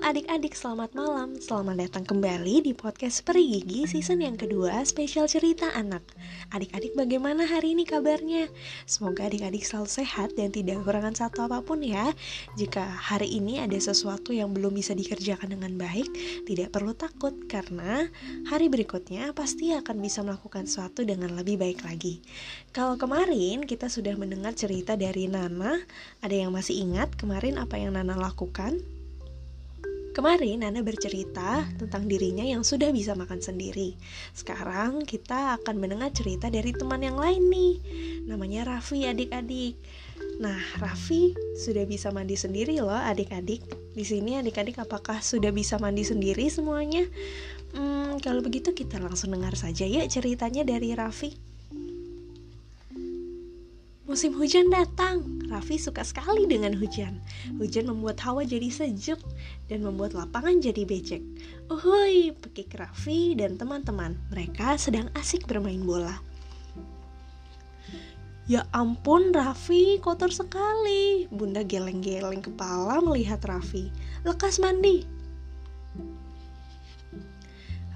adik-adik, selamat malam. Selamat datang kembali di podcast Peri season yang kedua spesial cerita anak. Adik-adik bagaimana hari ini kabarnya? Semoga adik-adik selalu sehat dan tidak kekurangan satu apa pun ya. Jika hari ini ada sesuatu yang belum bisa dikerjakan dengan baik, tidak perlu takut karena hari berikutnya pasti akan bisa melakukan sesuatu dengan lebih baik lagi. Kalau kemarin kita sudah mendengar cerita dari Nana, ada yang masih ingat kemarin apa yang Nana lakukan? Kemarin Nana bercerita tentang dirinya yang sudah bisa makan sendiri. Sekarang kita akan mendengar cerita dari teman yang lain nih. Namanya Raffi adik-adik. Nah, Raffi sudah bisa mandi sendiri loh adik-adik. Di sini adik-adik apakah sudah bisa mandi sendiri semuanya? Hmm, kalau begitu kita langsung dengar saja ya ceritanya dari Raffi. Musim hujan datang. Raffi suka sekali dengan hujan. Hujan membuat hawa jadi sejuk dan membuat lapangan jadi becek. Uhuy, pekik Raffi dan teman-teman. Mereka sedang asik bermain bola. Ya ampun, Raffi kotor sekali. Bunda geleng-geleng kepala melihat Raffi. Lekas mandi.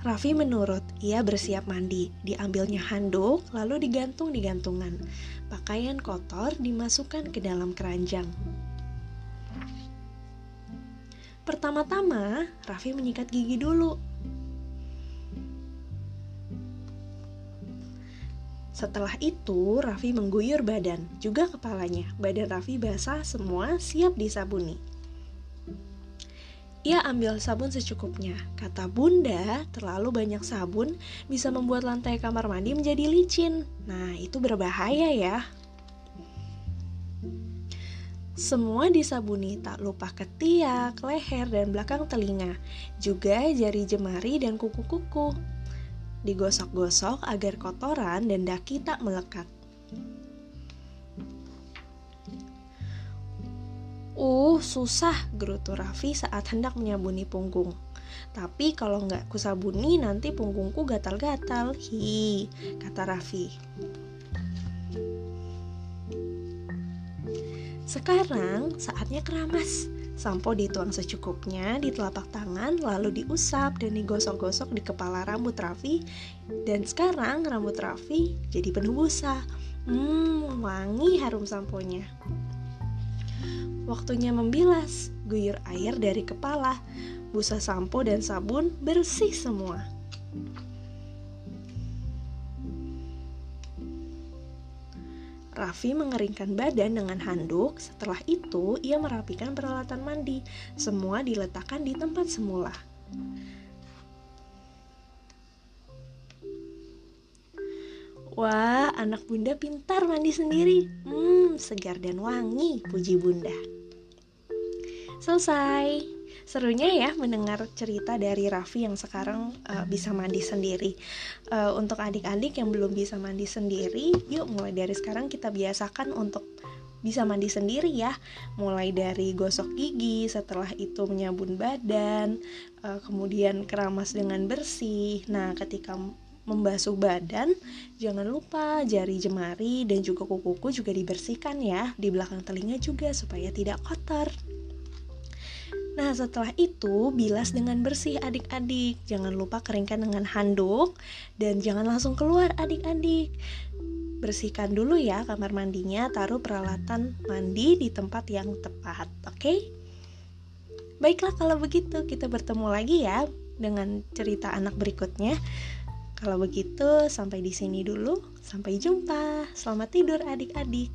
Raffi menurut, ia bersiap mandi. Diambilnya handuk, lalu digantung di gantungan pakaian kotor dimasukkan ke dalam keranjang. Pertama-tama, Raffi menyikat gigi dulu. Setelah itu, Raffi mengguyur badan, juga kepalanya. Badan Raffi basah semua, siap disabuni. Ia ambil sabun secukupnya. Kata bunda, terlalu banyak sabun bisa membuat lantai kamar mandi menjadi licin. Nah, itu berbahaya ya. Semua disabuni, tak lupa ketiak, leher, dan belakang telinga. Juga jari jemari dan kuku-kuku. Digosok-gosok agar kotoran dan daki tak melekat. Uh, susah, gerutu Raffi saat hendak menyabuni punggung. Tapi kalau nggak kusabuni nanti punggungku gatal-gatal. Hi, kata Raffi. Sekarang saatnya keramas. Sampo dituang secukupnya di telapak tangan, lalu diusap dan digosok-gosok di kepala rambut Raffi. Dan sekarang rambut Raffi jadi penuh busa. Hmm, wangi harum samponya. Waktunya membilas, guyur air dari kepala, busa sampo dan sabun bersih semua. Raffi mengeringkan badan dengan handuk. Setelah itu, ia merapikan peralatan mandi. Semua diletakkan di tempat semula. Wah, anak bunda pintar mandi sendiri. Hmm, segar dan wangi, puji bunda. Selesai. Serunya ya mendengar cerita dari Raffi yang sekarang uh, bisa mandi sendiri. Uh, untuk adik-adik yang belum bisa mandi sendiri, yuk mulai dari sekarang kita biasakan untuk bisa mandi sendiri ya mulai dari gosok gigi setelah itu menyabun badan uh, kemudian keramas dengan bersih nah ketika membasuh badan, jangan lupa jari jemari dan juga kuku-kuku juga dibersihkan ya di belakang telinga juga supaya tidak kotor. Nah, setelah itu bilas dengan bersih adik-adik. Jangan lupa keringkan dengan handuk dan jangan langsung keluar adik-adik. Bersihkan dulu ya kamar mandinya, taruh peralatan mandi di tempat yang tepat, oke? Okay? Baiklah kalau begitu, kita bertemu lagi ya dengan cerita anak berikutnya. Kalau begitu, sampai di sini dulu. Sampai jumpa. Selamat tidur adik-adik.